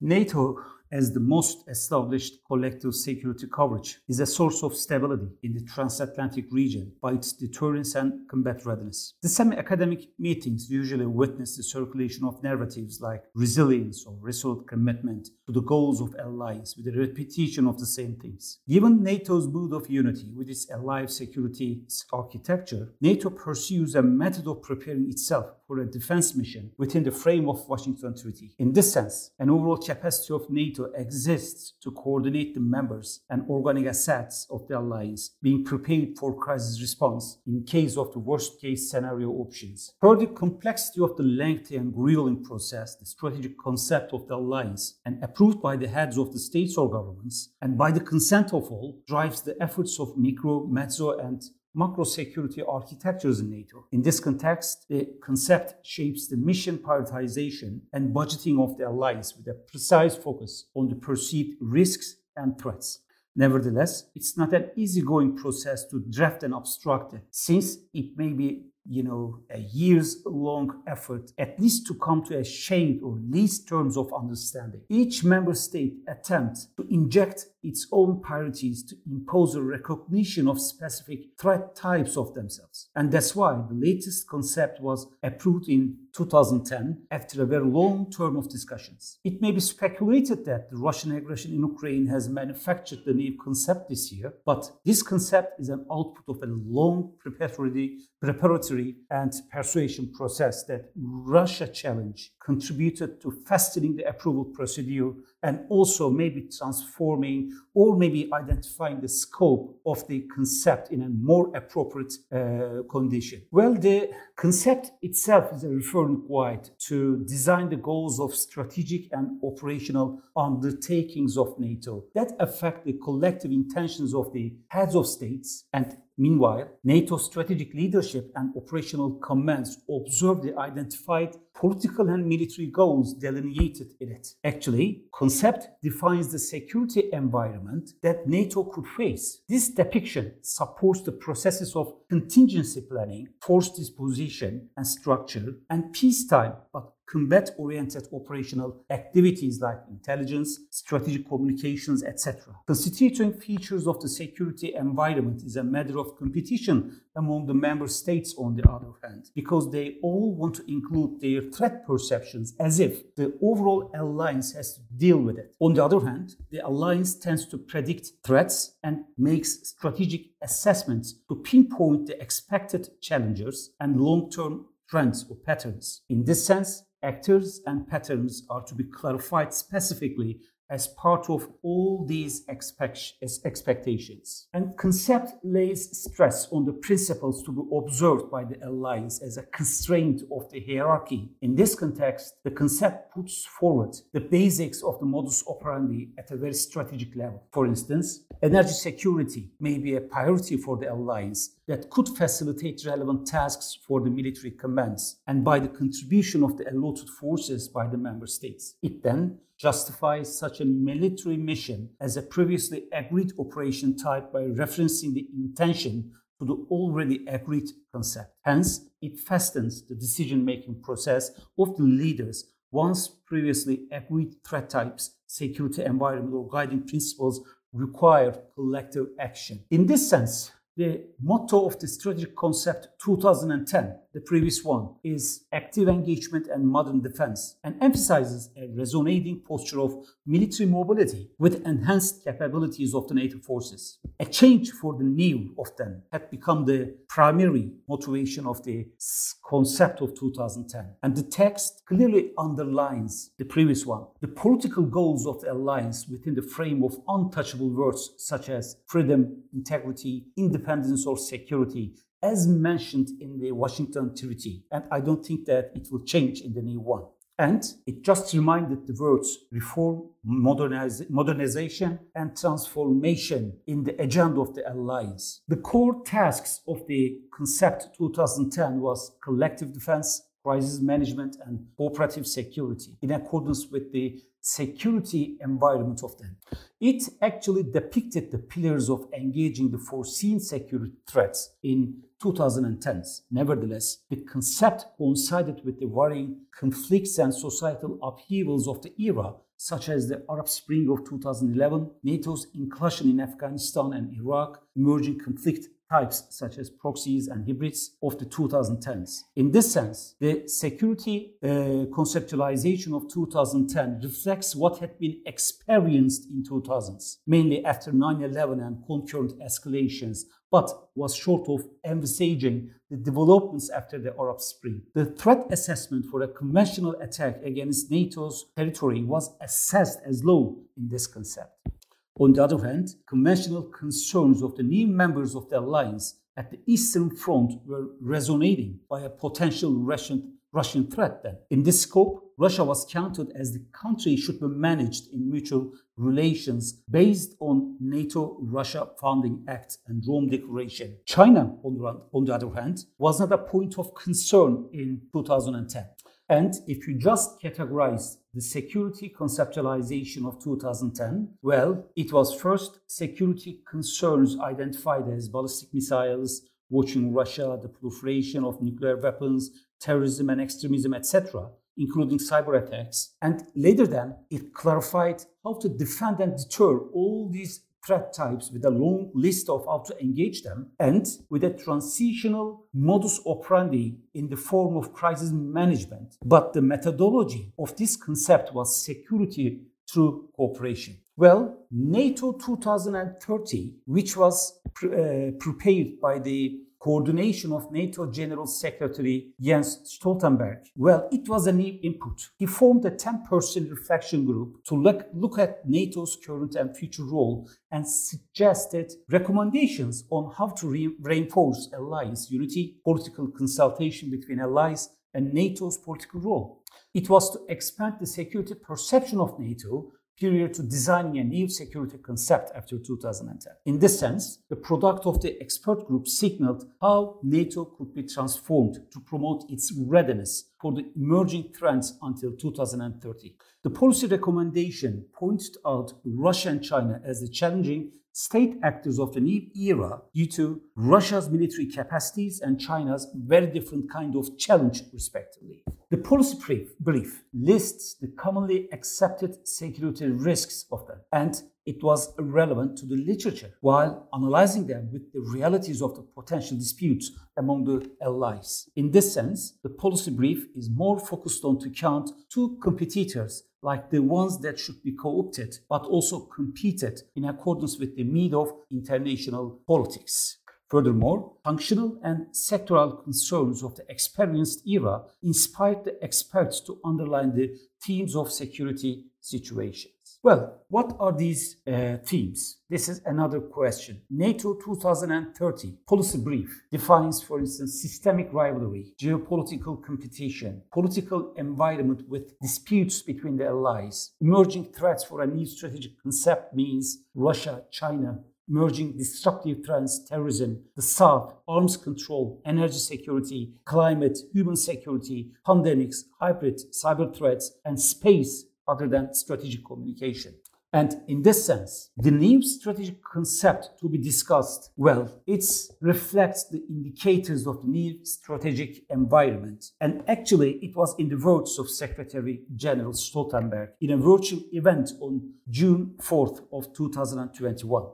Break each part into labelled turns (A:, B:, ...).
A: NATO as the most established collective security coverage is a source of stability in the transatlantic region by its deterrence and combat readiness. The semi-academic meetings usually witness the circulation of narratives like resilience or resolute commitment to the goals of alliance with a repetition of the same things. Given NATO's mood of unity with its allied security architecture, NATO pursues a method of preparing itself for a defense mission within the frame of Washington Treaty. In this sense, an overall capacity of NATO exists to coordinate the members and organic assets of the alliance, being prepared for crisis response in case of the worst case scenario options. For the complexity of the lengthy and grueling process, the strategic concept of the alliance, and approved by the heads of the states or governments, and by the consent of all, drives the efforts of micro, mezzo, and macro security architectures in NATO. In this context, the concept shapes the mission prioritization and budgeting of the alliance with a precise focus on the perceived risks and threats. Nevertheless, it's not an easygoing process to draft and abstract it, since it may be you know, a years long effort, at least to come to a shade or least terms of understanding. Each member state attempts to inject its own priorities to impose a recognition of specific threat types of themselves. And that's why the latest concept was approved in 2010 after a very long term of discussions. It may be speculated that the Russian aggression in Ukraine has manufactured the new concept this year, but this concept is an output of a long preparatory, preparatory and persuasion process that Russia challenge contributed to fastening the approval procedure and also maybe transforming or maybe identifying the scope of the concept in a more appropriate uh, condition. Well, the concept itself is referring quite to design the goals of strategic and operational undertakings of NATO that affect the collective intentions of the heads of states and Meanwhile, NATO strategic leadership and operational commands observe the identified political and military goals delineated in it. Actually, concept defines the security environment that NATO could face. This depiction supports the processes of contingency planning, force disposition and structure, and peacetime but combat oriented operational activities like intelligence, strategic communications, etc. Constituting features of the security environment is a matter of competition among the member states, on the other hand, because they all want to include their threat perceptions as if the overall alliance has to deal with it. On the other hand, the alliance tends to predict threats and makes strategic assessments to pinpoint the expected challengers and long term trends or patterns. In this sense, actors and patterns are to be clarified specifically as part of all these expectations. And concept lays stress on the principles to be observed by the alliance as a constraint of the hierarchy. In this context, the concept puts forward the basics of the modus operandi at a very strategic level. For instance, energy security may be a priority for the alliance that could facilitate relevant tasks for the military commands and by the contribution of the allotted forces by the member states. It then justifies such a military mission as a previously agreed operation type by referencing the intention to the already agreed concept. Hence, it fastens the decision making process of the leaders once previously agreed threat types, security environment, or guiding principles require collective action. In this sense, the motto of the strategic concept 2010, the previous one, is active engagement and modern defense and emphasizes a resonating posture of military mobility with enhanced capabilities of the NATO forces. A change for the new of them had become the primary motivation of the concept of 2010. And the text clearly underlines the previous one. The political goals of the alliance within the frame of untouchable words such as freedom, integrity, independence, independence or security as mentioned in the Washington Treaty. And I don't think that it will change in the new one. And it just reminded the words reform, modernize, modernization, and transformation in the agenda of the alliance. The core tasks of the concept 2010 was collective defense, crisis management, and cooperative security in accordance with the security environment of them. It actually depicted the pillars of engaging the foreseen security threats in 2010s. Nevertheless, the concept coincided with the varying conflicts and societal upheavals of the era such as the Arab Spring of 2011, NATO's inclusion in Afghanistan and Iraq, emerging conflict types such as proxies and hybrids of the 2010s. In this sense, the security uh, conceptualization of 2010 reflects what had been experienced in 2000s, mainly after 9-11 and concurrent escalations, but was short of envisaging the developments after the Arab Spring. The threat assessment for a conventional attack against NATO's territory was assessed as low in this concept. On the other hand, conventional concerns of the new members of the alliance at the Eastern Front were resonating by a potential Russian, Russian threat then. In this scope, Russia was counted as the country should be managed in mutual relations based on NATO-Russia Founding Act and Rome Declaration. China, on the, on the other hand, was not a point of concern in 2010. And if you just categorize the security conceptualization of 2010, well, it was first security concerns identified as ballistic missiles, watching Russia, the proliferation of nuclear weapons, terrorism and extremism, etc., including cyber attacks. And later then, it clarified how to defend and deter all these threat types with a long list of how to engage them and with a transitional modus operandi in the form of crisis management. But the methodology of this concept was security through cooperation. Well, NATO 2030, which was pre- uh, prepared by the coordination of NATO General Secretary Jens Stoltenberg? Well, it was a new input. He formed a 10 person reflection group to look, look at NATO's current and future role and suggested recommendations on how to re- reinforce alliance unity, political consultation between allies, and NATO's political role. It was to expand the security perception of NATO period to designing a new security concept after 2010. In this sense, the product of the expert group signaled how NATO could be transformed to promote its readiness for the emerging trends until 2030. The policy recommendation pointed out Russia and China as the challenging state actors of the new era due to Russia's military capacities and China's very different kind of challenge, respectively. The policy brief, brief lists the commonly accepted security risks of them, and it was relevant to the literature while analyzing them with the realities of the potential disputes among the allies. In this sense, the policy brief is more focused on to count two competitors like the ones that should be co-opted but also competed in accordance with the need of international politics. Furthermore, functional and sectoral concerns of the experienced era inspired the experts to underline the themes of security situations. Well, what are these uh, themes? This is another question. NATO 2030 policy brief defines, for instance, systemic rivalry, geopolitical competition, political environment with disputes between the allies. Emerging threats for a new strategic concept means Russia, China, emerging disruptive trends, terrorism, the South, arms control, energy security, climate, human security, pandemics, hybrid, cyber threats, and space other than strategic communication. And in this sense, the new strategic concept to be discussed, well, it reflects the indicators of the new strategic environment. And actually, it was in the words of Secretary General Stoltenberg in a virtual event on June 4th of 2021.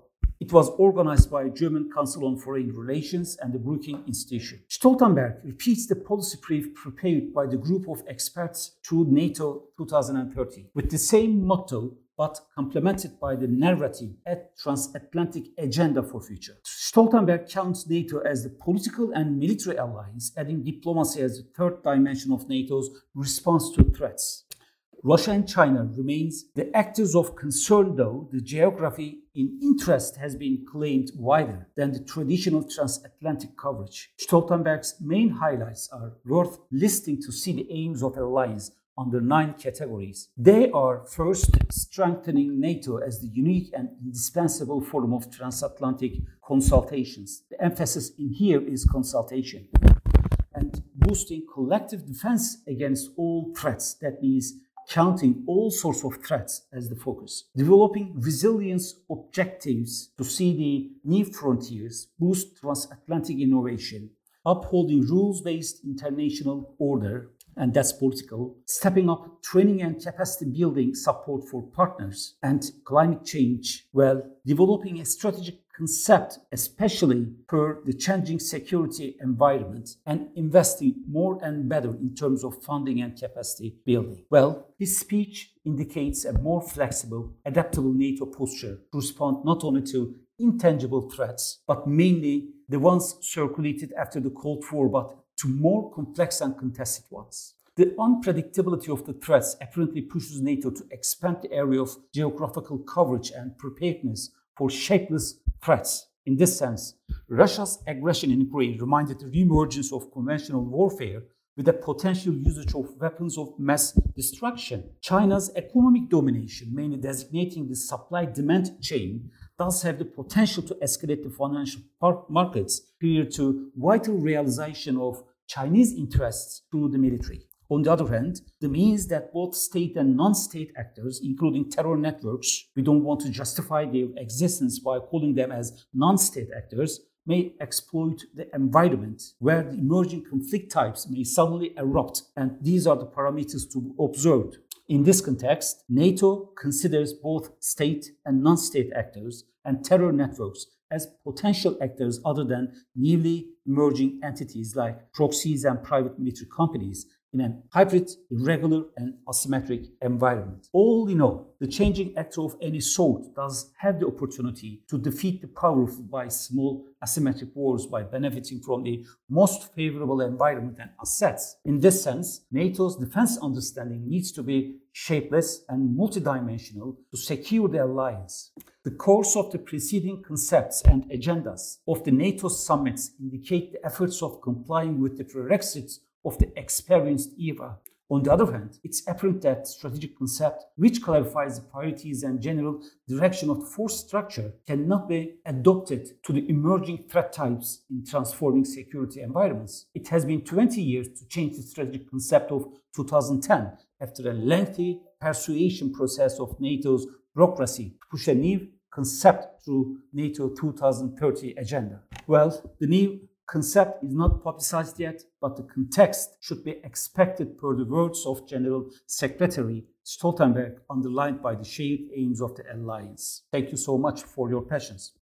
A: It was organized by German Council on Foreign Relations and the Brookings Institution. Stoltenberg repeats the policy brief prepared by the group of experts through NATO 2030 with the same motto but complemented by the narrative at transatlantic agenda for future. Stoltenberg counts NATO as the political and military alliance, adding diplomacy as the third dimension of NATO's response to threats. Russia and China remains the actors of concern though the geography in interest has been claimed wider than the traditional transatlantic coverage. Stoltenberg's main highlights are worth listing to see the aims of alliance under nine categories. They are first, strengthening NATO as the unique and indispensable forum of transatlantic consultations. The emphasis in here is consultation. And boosting collective defense against all threats. That means counting all sorts of threats as the focus, developing resilience objectives to see the new frontiers, boost transatlantic innovation, upholding rules based international order, and that's political, stepping up training and capacity building support for partners, and climate change, well, developing a strategic concept, especially per the changing security environment, and investing more and better in terms of funding and capacity building. Well, this speech indicates a more flexible, adaptable NATO posture to respond not only to intangible threats, but mainly the ones circulated after the Cold War, but to more complex and contested ones. The unpredictability of the threats apparently pushes NATO to expand the area of geographical coverage and preparedness for shapeless threats. In this sense, Russia's aggression in Ukraine reminded the reemergence of conventional warfare with the potential usage of weapons of mass destruction. China's economic domination, mainly designating the supply demand chain, does have the potential to escalate the financial markets prior to vital realization of Chinese interests through the military. On the other hand, the means that both state and non state actors, including terror networks, we don't want to justify their existence by calling them as non state actors, may exploit the environment where the emerging conflict types may suddenly erupt, and these are the parameters to be observed. In this context, NATO considers both state and non state actors and terror networks as potential actors other than newly emerging entities like proxies and private military companies in a hybrid, irregular, and asymmetric environment. All in all, the changing actor of any sort does have the opportunity to defeat the powerful by small asymmetric wars by benefiting from the most favorable environment and assets. In this sense, NATO's defense understanding needs to be shapeless and multidimensional to secure the alliance. The course of the preceding concepts and agendas of the NATO summits indicate the efforts of complying with the prerequisites of the experienced era. On the other hand, it's apparent that strategic concept, which clarifies the priorities and general direction of the force structure, cannot be adopted to the emerging threat types in transforming security environments. It has been 20 years to change the strategic concept of 2010 after a lengthy persuasion process of NATO's bureaucracy to push a new concept through NATO 2030 agenda. Well, the new concept is not publicized yet, but the context should be expected per the words of General Secretary Stoltenberg, underlined by the shared aims of the alliance. Thank you so much for your patience.